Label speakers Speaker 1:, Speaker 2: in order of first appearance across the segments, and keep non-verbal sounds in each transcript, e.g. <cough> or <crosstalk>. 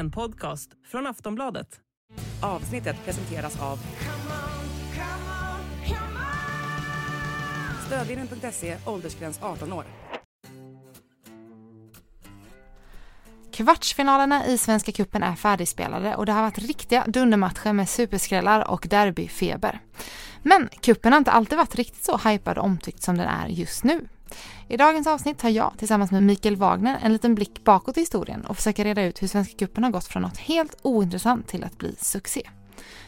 Speaker 1: En podcast från Aftonbladet. Avsnittet presenteras av Stödvinnen.se, åldersgräns 18 år.
Speaker 2: Kvartsfinalerna i Svenska Cupen är färdigspelade och det har varit riktiga dundermatcher med superskrällar och derbyfeber. Men kuppen har inte alltid varit riktigt så hypad och omtyckt som den är just nu. I dagens avsnitt tar jag tillsammans med Mikael Wagner en liten blick bakåt i historien och försöker reda ut hur Svenska Cupen har gått från något helt ointressant till att bli succé.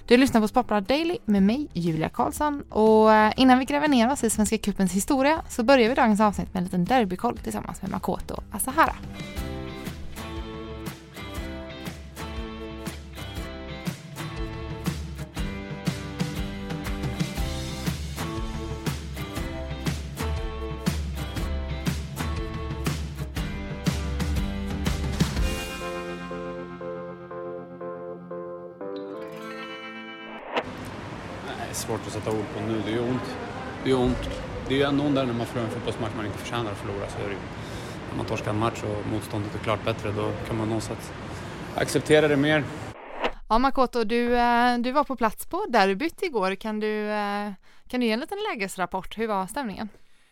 Speaker 2: Du lyssnar på Sportbladet Daily med mig, Julia Karlsson. Och eh, innan vi gräver ner oss i Svenska Cupens historia så börjar vi dagens avsnitt med en liten derbykoll tillsammans med Makoto Asahara.
Speaker 3: Det är ont. Det är ju ändå där när man förlorar en fotbollsmatch man inte förtjänar att förlora. Så är det ju. När man torskar en match och motståndet är klart bättre, då kan man någonstans acceptera det mer.
Speaker 2: Ja Makoto, du, eh, du var på plats på derbyt igår. Kan du, eh, kan du ge en liten lägesrapport? Hur var stämningen?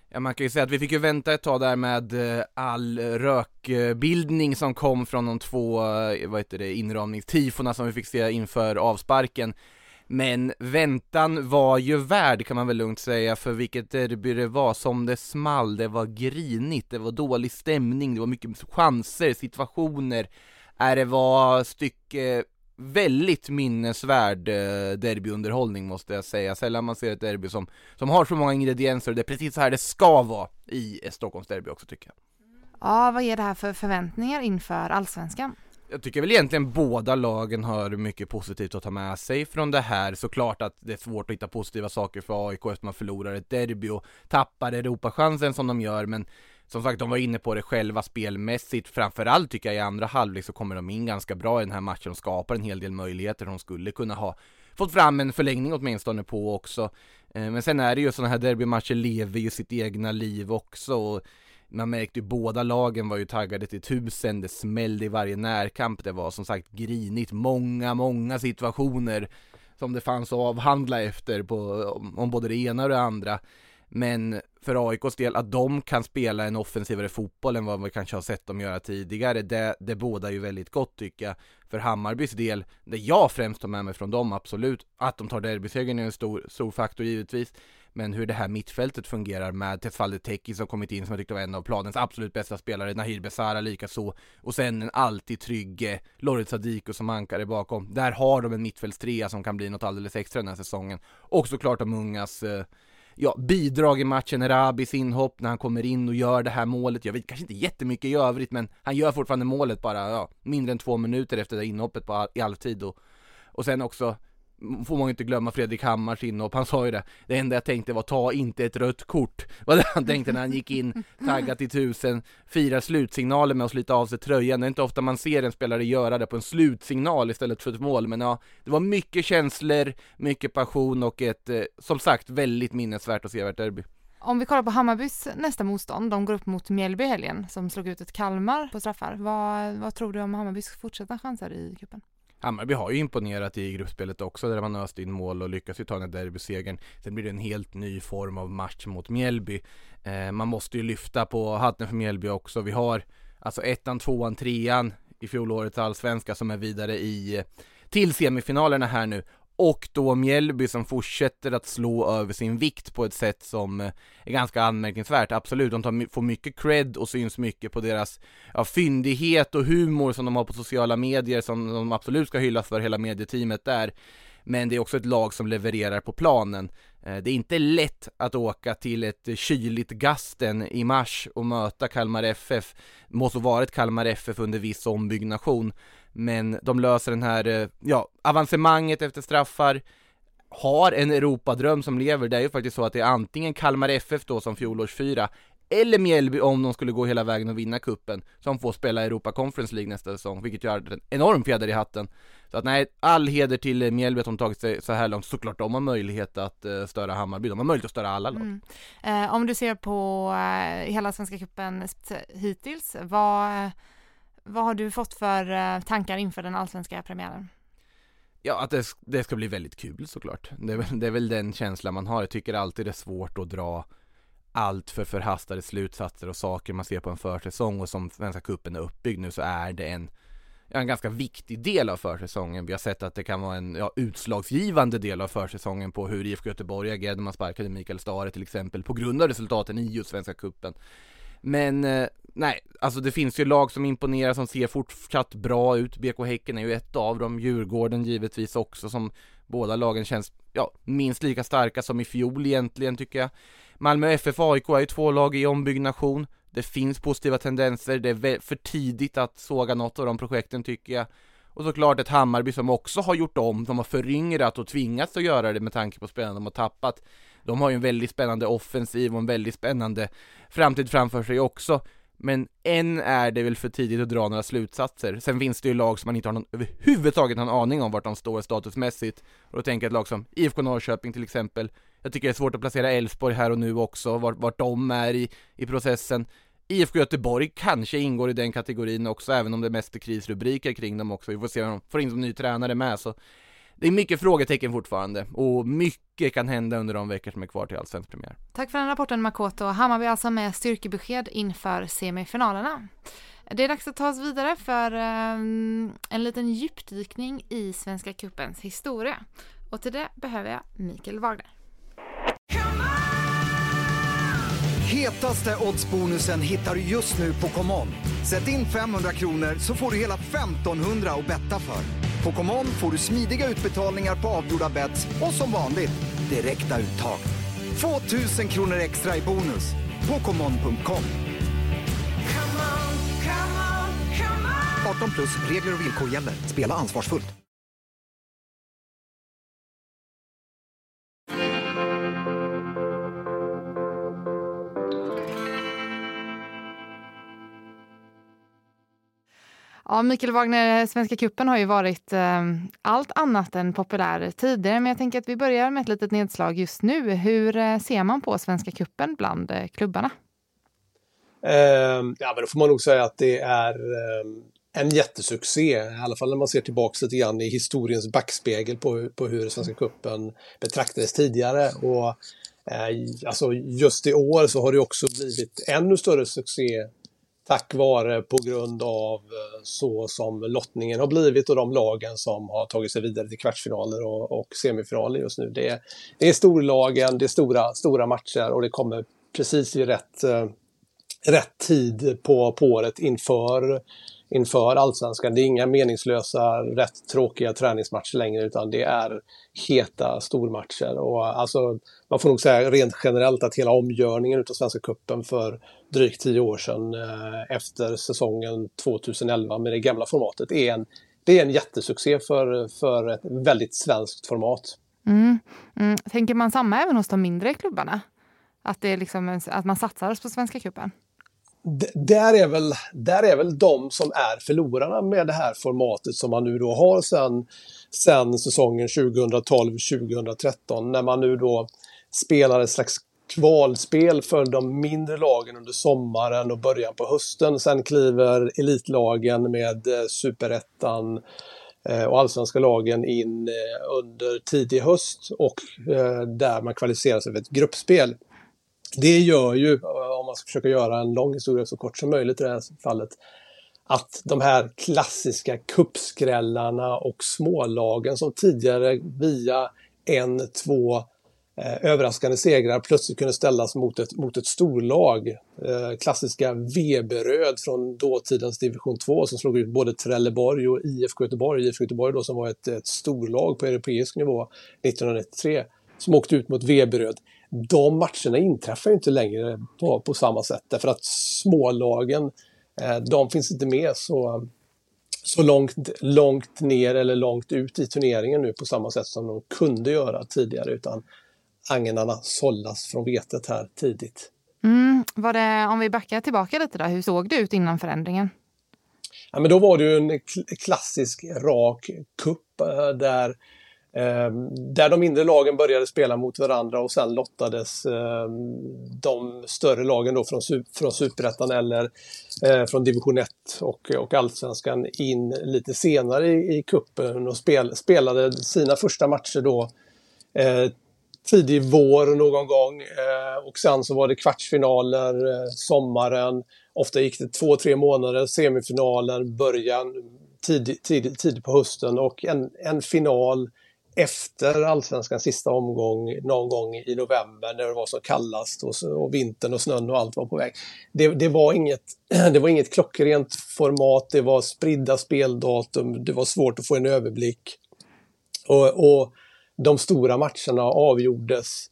Speaker 4: Ja man kan ju säga att vi fick ju vänta ett tag där med eh, all rökbildning som kom från de två, vad heter det, inramningstifona som vi fick se inför avsparken. Men väntan var ju värd kan man väl lugnt säga för vilket derby det var som det small, det var grinigt, det var dålig stämning, det var mycket chanser, situationer. Äh, det var stycke väldigt minnesvärd eh, derbyunderhållning måste jag säga. Sällan man ser ett derby som, som har så många ingredienser och det är precis så här det ska vara i ett Stockholmsderby också tycker jag.
Speaker 2: Ja, vad ger det här för förväntningar inför allsvenskan?
Speaker 4: Jag tycker väl egentligen båda lagen har mycket positivt att ta med sig från det här. Såklart att det är svårt att hitta positiva saker för AIK efter man förlorar ett derby och tappar Europachansen som de gör, men som sagt, de var inne på det själva spelmässigt. Framförallt tycker jag i andra halvlek så kommer de in ganska bra i den här matchen och skapar en hel del möjligheter de skulle kunna ha fått fram en förlängning åtminstone på också. Eh, men sen är det ju sådana här derbymatcher lever ju sitt egna liv också och man märkte ju båda lagen var ju taggade till tusen, det smällde i varje närkamp, det var som sagt grinigt, många, många situationer som det fanns att avhandla efter på, om, både det ena och det andra. Men för AIKs del, att de kan spela en offensivare fotboll än vad vi kanske har sett dem göra tidigare, det, det bådar ju väldigt gott tycker jag. För Hammarbys del, det jag främst tar med mig från dem, absolut, att de tar derbysegern är en stor, stor faktor givetvis. Men hur det här mittfältet fungerar med Tesfalde Tekki som kommit in som jag tyckte var en av planens absolut bästa spelare, Nahir Besara likaså. Och sen en alltid trygg eh, Lorit Sadiko som ankare bakom. Där har de en mittfältstrea som kan bli något alldeles extra den här säsongen. Och såklart de ungas eh, ja, bidrag i matchen, Rabis inhopp när han kommer in och gör det här målet. Jag vet kanske inte jättemycket i övrigt men han gör fortfarande målet bara ja, mindre än två minuter efter det inhoppet på all, i halvtid och, och sen också får man ju inte glömma Fredrik Hammars inhopp, han sa ju det Det enda jag tänkte var ta inte ett rött kort <laughs> Vad det han tänkte när han gick in, taggat till tusen Firar slutsignalen med att slita av sig tröjan Det är inte ofta man ser en spelare göra det på en slutsignal istället för ett mål Men ja, det var mycket känslor, mycket passion och ett, eh, som sagt, väldigt minnesvärt och sevärt derby
Speaker 2: Om vi kollar på Hammarbys nästa motstånd, de går upp mot Mjällby i helgen som slog ut ett Kalmar på straffar. Vad, vad tror du om Hammarbys fortsatta chanser i cupen?
Speaker 4: Hammarby har ju imponerat i gruppspelet också där man öst in mål och lyckas ju ta den här derbysegern. Sen blir det en helt ny form av match mot Mjällby. Eh, man måste ju lyfta på hatten för Mjällby också. Vi har alltså ettan, tvåan, trean i fjolårets allsvenska som är vidare i eh, till semifinalerna här nu och då Mjällby som fortsätter att slå över sin vikt på ett sätt som eh, är ganska anmärkningsvärt. Absolut, de tar, får mycket cred och syns mycket på deras ja, fyndighet och humor som de har på sociala medier som de absolut ska hyllas för hela medieteamet där. Men det är också ett lag som levererar på planen. Eh, det är inte lätt att åka till ett kyligt Gasten i mars och möta Kalmar FF. Måste vara ett Kalmar FF under viss ombyggnation men de löser den här, eh, ja, avancemanget efter straffar har en Europadröm som lever, det är ju faktiskt så att det är antingen Kalmar FF då som fjolårsfyra eller Mjällby om de skulle gå hela vägen och vinna kuppen som får spela Europa Conference League nästa säsong, vilket gör en enorm fjäder i hatten. Så att nej, all heder till eh, Mjällby att de tagit sig så här långt. Såklart de har möjlighet att eh, störa Hammarby, de har möjlighet att störa alla lag. Mm.
Speaker 2: Eh, om du ser på eh, hela Svenska cupen hittills, vad vad har du fått för eh, tankar inför den allsvenska premiären?
Speaker 4: Ja, att det, det, ska bli väldigt kul såklart. Det är, väl, det är väl den känslan man har. Jag tycker alltid det är svårt att dra allt för förhastade slutsatser och saker man ser på en försäsong och som Svenska Cupen är uppbyggd nu så är det en, en ganska viktig del av försäsongen. Vi har sett att det kan vara en ja, utslagsgivande del av försäsongen på hur IFK Göteborg agerade när man sparkade Mikael Stare till exempel på grund av resultaten i just Svenska Cupen. Men eh, nej, alltså det finns ju lag som imponerar som ser fortsatt bra ut. BK Häcken är ju ett av dem, Djurgården givetvis också som båda lagen känns, ja, minst lika starka som i fjol egentligen tycker jag. Malmö FF och AIK är ju två lag i ombyggnation. Det finns positiva tendenser, det är för tidigt att såga något av de projekten tycker jag. Och såklart ett Hammarby som också har gjort om, de har föryngrat och tvingats att göra det med tanke på spelarna de har tappat. De har ju en väldigt spännande offensiv och en väldigt spännande framtid framför sig också. Men än är det väl för tidigt att dra några slutsatser. Sen finns det ju lag som man inte har någon, överhuvudtaget någon aning om vart de står statusmässigt. Och då tänker jag ett lag som IFK Norrköping till exempel. Jag tycker det är svårt att placera Elfsborg här och nu också, vart, vart de är i, i processen. IFK Göteborg kanske ingår i den kategorin också, även om det mest är krisrubriker kring dem också. Vi får se om de får in som ny tränare med, så det är mycket frågetecken fortfarande och mycket kan hända under de veckor som är kvar till allsvensk premiär.
Speaker 2: Tack för den rapporten Makoto. Hammarby alltså med styrkebesked inför semifinalerna. Det är dags att ta oss vidare för um, en liten djupdykning i Svenska Cupens historia. Och till det behöver jag Mikael Wagner.
Speaker 5: Hetaste oddsbonusen hittar du just nu på ComeOn. Sätt in 500 kronor så får du hela 1500 att betta för. På ComeOn får du smidiga utbetalningar på avgjorda bets och som vanligt direkta uttag. 2000 kronor extra i bonus på ComeOn.com. 18 plus regler och villkor gäller. Spela ansvarsfullt.
Speaker 2: Ja, Mikael Wagner, eh, Svenska kuppen har ju varit eh, allt annat än populär tidigare, men jag tänker att vi börjar med ett litet nedslag just nu. Hur eh, ser man på Svenska kuppen bland eh, klubbarna?
Speaker 6: Eh, ja, men då får man nog säga att det är eh, en jättesuccé, i alla fall när man ser tillbaka lite grann i historiens backspegel på, på hur Svenska kuppen betraktades tidigare. Och eh, alltså just i år så har det också blivit ännu större succé tack vare på grund av eh, så som lottningen har blivit och de lagen som har tagit sig vidare till kvartsfinaler och, och semifinaler just nu. Det är, det är storlagen, det är stora, stora matcher och det kommer precis i rätt, eh, rätt tid på, på året inför, inför allsvenskan. Det är inga meningslösa, rätt tråkiga träningsmatcher längre utan det är heta stormatcher. Och alltså, man får nog säga rent generellt att hela omgörningen av Svenska Kuppen för drygt tio år sedan eh, efter säsongen 2011 med det gamla formatet är en, det är en jättesuccé för, för ett väldigt svenskt format.
Speaker 2: Mm. Mm. Tänker man samma även hos de mindre klubbarna? Att, det är liksom, att man satsar på Svenska cupen?
Speaker 6: Där är, väl, där är väl de som är förlorarna med det här formatet som man nu då har sen, sen säsongen 2012-2013 när man nu då spelar ett slags kvalspel för de mindre lagen under sommaren och början på hösten. Sen kliver elitlagen med eh, superettan eh, och allsvenska lagen in eh, under tidig höst och där man kvalificerar sig för ett gruppspel. Det gör ju, eh, om man ska försöka göra en lång historia så kort som möjligt i det här fallet, att de här klassiska kuppskrällarna och smålagen som tidigare via en, två eh, överraskande segrar plötsligt kunde ställas mot ett, mot ett storlag. Eh, klassiska Veberöd från dåtidens division 2 som slog ut både Trelleborg och IFK Göteborg. IFK Göteborg då som var ett, ett storlag på europeisk nivå 1993 som åkte ut mot Veberöd. De matcherna inträffar inte längre på, på samma sätt därför att smålagen eh, de finns inte med så, så långt, långt ner eller långt ut i turneringen nu på samma sätt som de kunde göra tidigare utan agnarna sållas från vetet här tidigt.
Speaker 2: Mm, var det, om vi backar tillbaka lite då, hur såg det ut innan förändringen?
Speaker 6: Ja, men då var det ju en klassisk rak kupp eh, där Ehm, där de mindre lagen började spela mot varandra och sen lottades ehm, de större lagen då från, från Superettan eller eh, från division 1 och, och Allsvenskan in lite senare i, i kuppen och spel, spelade sina första matcher då eh, tidig vår någon gång eh, och sen så var det kvartsfinaler eh, sommaren. Ofta gick det två, tre månader, semifinaler, början tidigt tid, tid på hösten och en, en final efter allsvenskans sista omgång någon gång i november när det var som kallast och, och vintern och snön och allt var på väg. Det, det, var inget, <clears throat> det var inget klockrent format, det var spridda speldatum, det var svårt att få en överblick. Och, och de stora matcherna avgjordes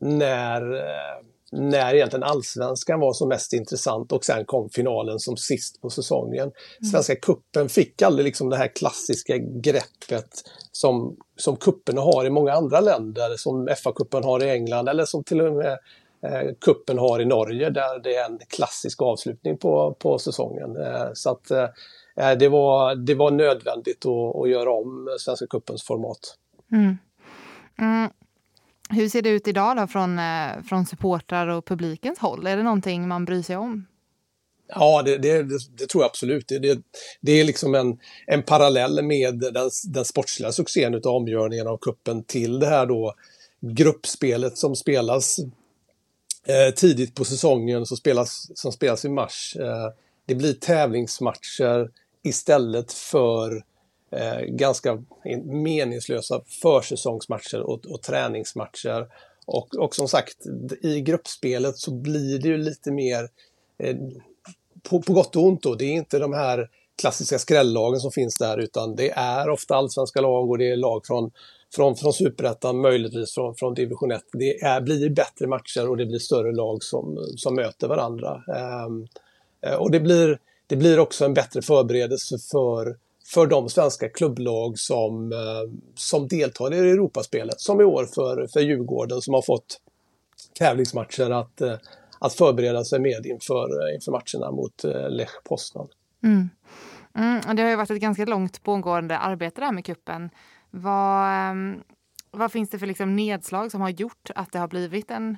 Speaker 6: när eh, när egentligen allsvenskan var som mest intressant och sen kom finalen som sist på säsongen. Mm. Svenska kuppen fick aldrig liksom det här klassiska greppet som, som kupperna har i många andra länder, som FA-cupen har i England eller som till och med eh, kuppen har i Norge där det är en klassisk avslutning på, på säsongen. Eh, så att eh, eh det, var, det var nödvändigt att, att göra om Svenska kuppens format.
Speaker 2: Mm. Mm. Hur ser det ut idag då från, eh, från supportrar och publikens håll? Är det någonting man bryr sig om?
Speaker 6: Ja, det, det, det, tror jag absolut. Det, det, är liksom en, en parallell med den, den sportsliga succén av omgörningen av kuppen till det här då gruppspelet som spelas eh, tidigt på säsongen, som spelas, som spelas i mars. Eh, det blir tävlingsmatcher istället för eh, ganska meningslösa försäsongsmatcher och, och träningsmatcher. Och, och som sagt, i gruppspelet så blir det ju lite mer eh, på, på gott och ont då. Det är inte de här klassiska skrällagen som finns där utan det är ofta allsvenska lag och det är lag från, från, från superettan, möjligtvis från, från division 1. Det är, blir bättre matcher och det blir större lag som, som möter varandra. Ehm, eh, och det blir, det blir också en bättre förberedelse för för de svenska klubblag som, eh, som deltar i Europaspelet. Som i år för, för Djurgården som har fått tävlingsmatcher att, eh, att förbereda sig med inför, eh, inför matcherna mot Lech Poznan.
Speaker 2: Mm. Mm, det har ju varit ett ganska långt pågående arbete där med kuppen. Vad, ehm, vad finns det för liksom nedslag som har gjort att det har blivit en,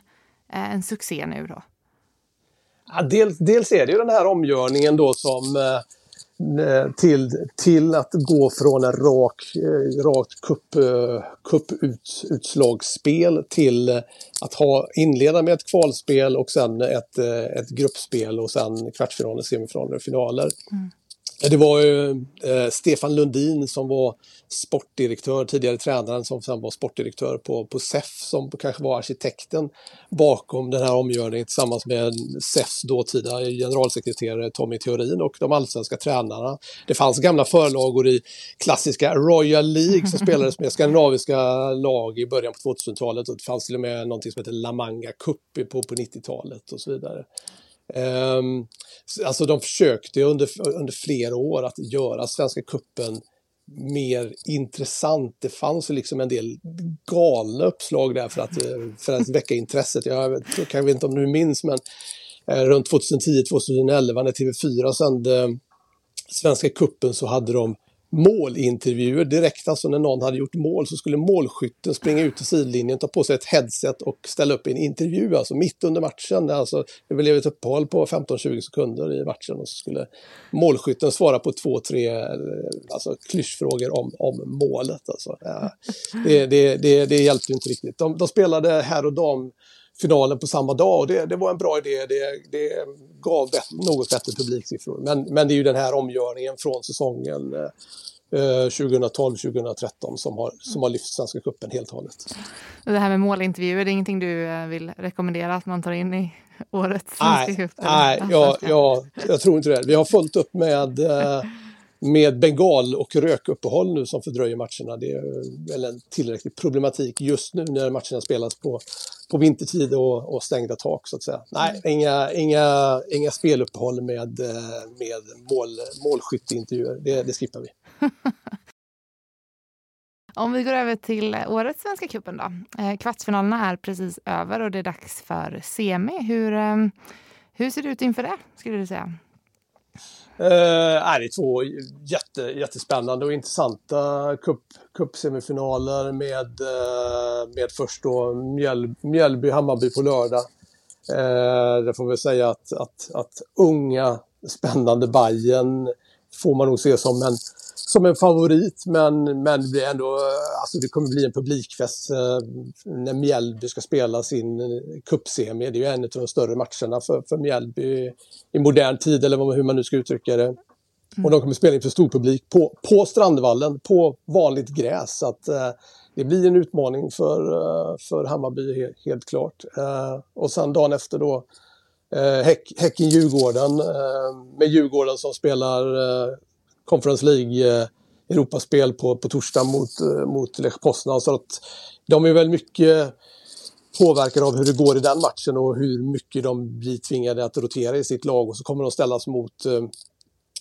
Speaker 2: en succé nu då?
Speaker 6: Ja, dels, dels är det ju den här omgörningen då som Eh, till, till att gå från en rak, eh, rakt cup, eh, cuputslagsspel till eh, att ha, inleda med ett kvalspel och sen ett, ett gruppspel och sen kvartsfinaler, semifinaler och finaler. Mm. Det var ju eh, Stefan Lundin som var sportdirektör, tidigare tränaren som sen var sportdirektör på, på SEF som kanske var arkitekten bakom den här omgörningen tillsammans med SEFs dåtida generalsekreterare Tommy Theorin och de allsvenska tränarna. Det fanns gamla förlagor i klassiska Royal League som spelades med skandinaviska lag i början på 2000-talet och det fanns till och med någonting som heter La Manga Cup på, på 90-talet och så vidare. Um, alltså de försökte under, under flera år att göra Svenska Kuppen mer intressant. Det fanns ju liksom en del galna uppslag där för att, eh, för att väcka intresset. Jag vet, jag vet inte om du minns, men eh, runt 2010-2011 när TV4 sände Svenska Kuppen så hade de målintervjuer direkt. Alltså när någon hade gjort mål så skulle målskytten springa ut till sidlinjen, ta på sig ett headset och ställa upp en intervju, alltså mitt under matchen. Alltså, det blev ett uppehåll på 15-20 sekunder i matchen och så skulle målskytten svara på två, tre eh, alltså, klyschfrågor om, om målet. Alltså. Ja, det, det, det, det hjälpte inte riktigt. De, de spelade här och dam finalen på samma dag och det, det var en bra idé. Det, det gav något bättre publiksiffror. Men, men det är ju den här omgörningen från säsongen eh, 2012-2013 som har, som har lyft Svenska cupen helt och hållet.
Speaker 2: Det här med målintervjuer, det är ingenting du eh, vill rekommendera att man tar in i årets
Speaker 6: Svenska cup? Nej, jag, jag, jag tror inte det. Vi har fullt upp med eh, med bengal och rökuppehåll nu som fördröjer matcherna. Det är väl en tillräcklig problematik just nu när matcherna spelas på, på vintertid och, och stängda tak så att säga. Nej, inga, inga, inga speluppehåll med, med mål, målskytteintervjuer. Det, det skippar vi. <laughs>
Speaker 2: Om vi går över till årets Svenska cupen då. Eh, kvartsfinalerna är precis över och det är dags för semi. Hur, eh, hur ser det ut inför det, skulle du säga?
Speaker 6: Eh, är det är två jätte, jättespännande och intressanta cup, cupsemifinaler med, eh, med först då Mjäl, Mjällby-Hammarby på lördag. Eh, det får vi säga att, att, att unga spännande Bayern får man nog se som en, som en favorit men, men det blir ändå, alltså det kommer bli en publikfest eh, när Mjällby ska spela sin eh, cupsemi. Det är ju en av de större matcherna för, för Mjällby i modern tid eller hur man nu ska uttrycka det. Och de kommer spela inför stor publik på, på Strandvallen, på vanligt gräs. Så att, eh, det blir en utmaning för, eh, för Hammarby helt, helt klart. Eh, och sen dagen efter då eh, häck, Häcken-Djurgården eh, med Djurgården som spelar eh, Conference League eh, Europaspel på, på torsdag mot, eh, mot Lech Poznan. Så att de är väl mycket påverkade av hur det går i den matchen och hur mycket de blir tvingade att rotera i sitt lag och så kommer de ställas mot eh,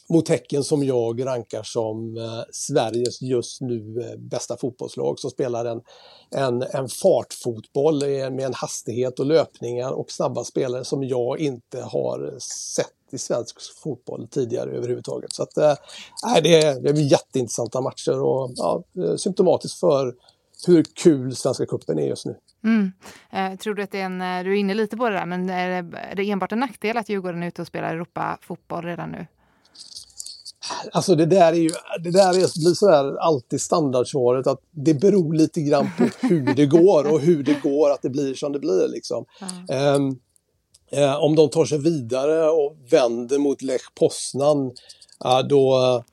Speaker 6: mot Häcken som jag rankar som eh, Sveriges just nu eh, bästa fotbollslag som spelar en, en, en fartfotboll eh, med en hastighet och löpningar och snabba spelare som jag inte har sett i svensk fotboll tidigare överhuvudtaget. Så att, äh, det, är, det är jätteintressanta matcher och ja, symptomatiskt för hur kul Svenska cupen är just nu.
Speaker 2: Mm. Eh, tror du att det är en, du är inne lite på det där, men är det, är det enbart en nackdel att Djurgården är ute och spelar Europa-fotboll redan nu?
Speaker 6: Alltså det där är ju, det där är, blir sådär alltid standardsvaret att det beror lite grann på <laughs> hur det går och hur det går att det blir som det blir liksom. Mm. Um, uh, om de tar sig vidare och vänder mot Lech Poznan, uh, då,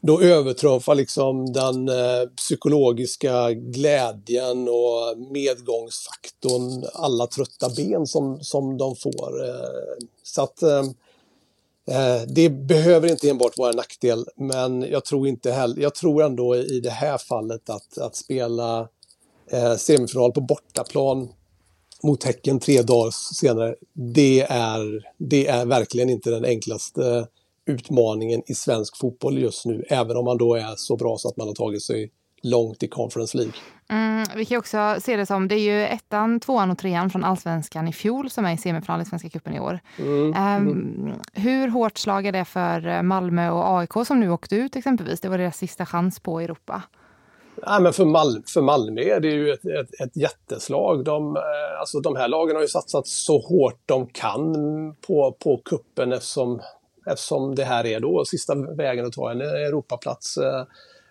Speaker 6: då överträffar liksom den uh, psykologiska glädjen och medgångsfaktorn alla trötta ben som, som de får. så att ehm, Eh, Eh, det behöver inte enbart vara en nackdel, men jag tror, inte heller, jag tror ändå i det här fallet att, att spela eh, semifinal på bortaplan mot Häcken tre dagar senare, det är, det är verkligen inte den enklaste utmaningen i svensk fotboll just nu, även om man då är så bra så att man har tagit sig långt i Conference League.
Speaker 2: Mm, vi kan också se det som, det är ju ettan, tvåan och trean från allsvenskan i fjol som är i semifinal i Svenska cupen i år. Mm, um, Hur hårt slag är det för Malmö och AIK som nu åkte ut exempelvis? Det var deras sista chans på Europa.
Speaker 6: Ja, men för, Mal för Malmö är det ju ett, ett, ett jätteslag. De, eh, alltså, de här lagen har ju satsat så hårt de kan på, på kuppen eftersom, eftersom det här är då sista vägen att ta en Europaplats.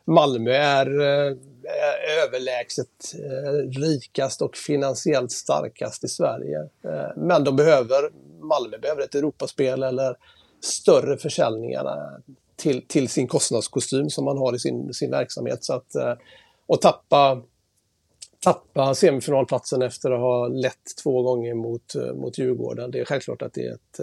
Speaker 6: Malmö är, eh, är överlägset eh, rikast och finansiellt starkast i Sverige. Eh, men de behöver, Malmö behöver ett Europaspel eller större försäljningar till, till sin kostnadskostym som man har i sin, sin verksamhet. Så att, och tappa, tappa semifinalplatsen efter att ha lett två gånger mot, mot Djurgården. Det är självklart att det är, ett,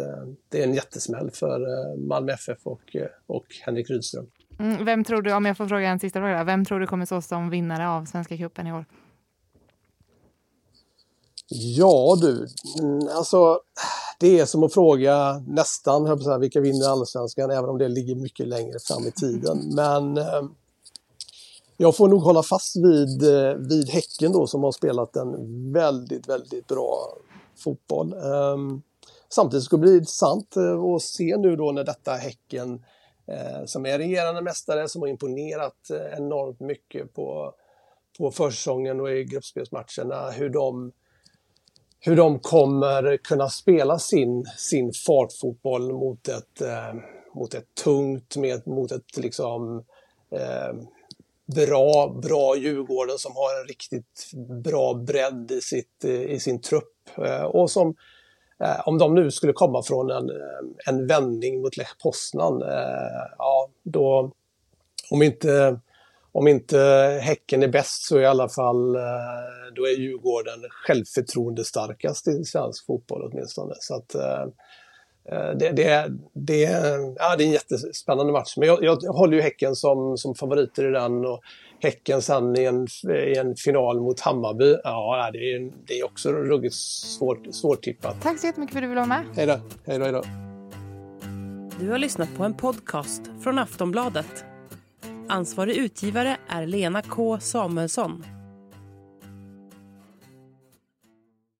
Speaker 6: det är en jättesmäll för Malmö FF och, och Henrik Rydström.
Speaker 2: Mm, vem tror du, om jag får fråga en sista fråga, vem tror du kommer stå som vinnare av Svenska cupen i år?
Speaker 6: Ja du, mm, alltså det är som att fråga nästan, jag säga, vilka vinner allsvenskan, även om det ligger mycket längre fram i tiden. Men eh, jag får nog hålla fast vid, eh, vid Häcken då som har spelat en väldigt, väldigt bra fotboll. Eh, samtidigt ska det bli intressant eh, att se nu då när detta Häcken eh, Eh, som är regerande mästare, som har imponerat eh, enormt mycket på, på försäsongen och i gruppspelsmatcherna, hur de, hur de kommer kunna spela sin, sin fartfotboll mot ett, eh, mot ett tungt, med, mot ett liksom eh, bra, bra Djurgården som har en riktigt bra bredd i, sitt, i sin trupp eh, och som Eh, om de nu skulle komma från en, eh, en vändning mot Lech Poznan, eh, ja då, om inte, om inte Häcken är bäst så i alla fall eh, då är Djurgården självförtroende starkast i svensk fotboll åtminstone. Så att, det, det, det, ja, det är en jättespännande match. Men jag, jag håller ju Häcken som, som favoriter i den. Och Häcken sen i en, i en final mot Hammarby. Ja, det är, det är också ruggigt svårt, svårtippat.
Speaker 2: Tack så jättemycket för att du ville vara med.
Speaker 6: Hej då. Hej då, hej då.
Speaker 1: Du har lyssnat på en podcast från Aftonbladet. Ansvarig utgivare är Lena K Samuelsson.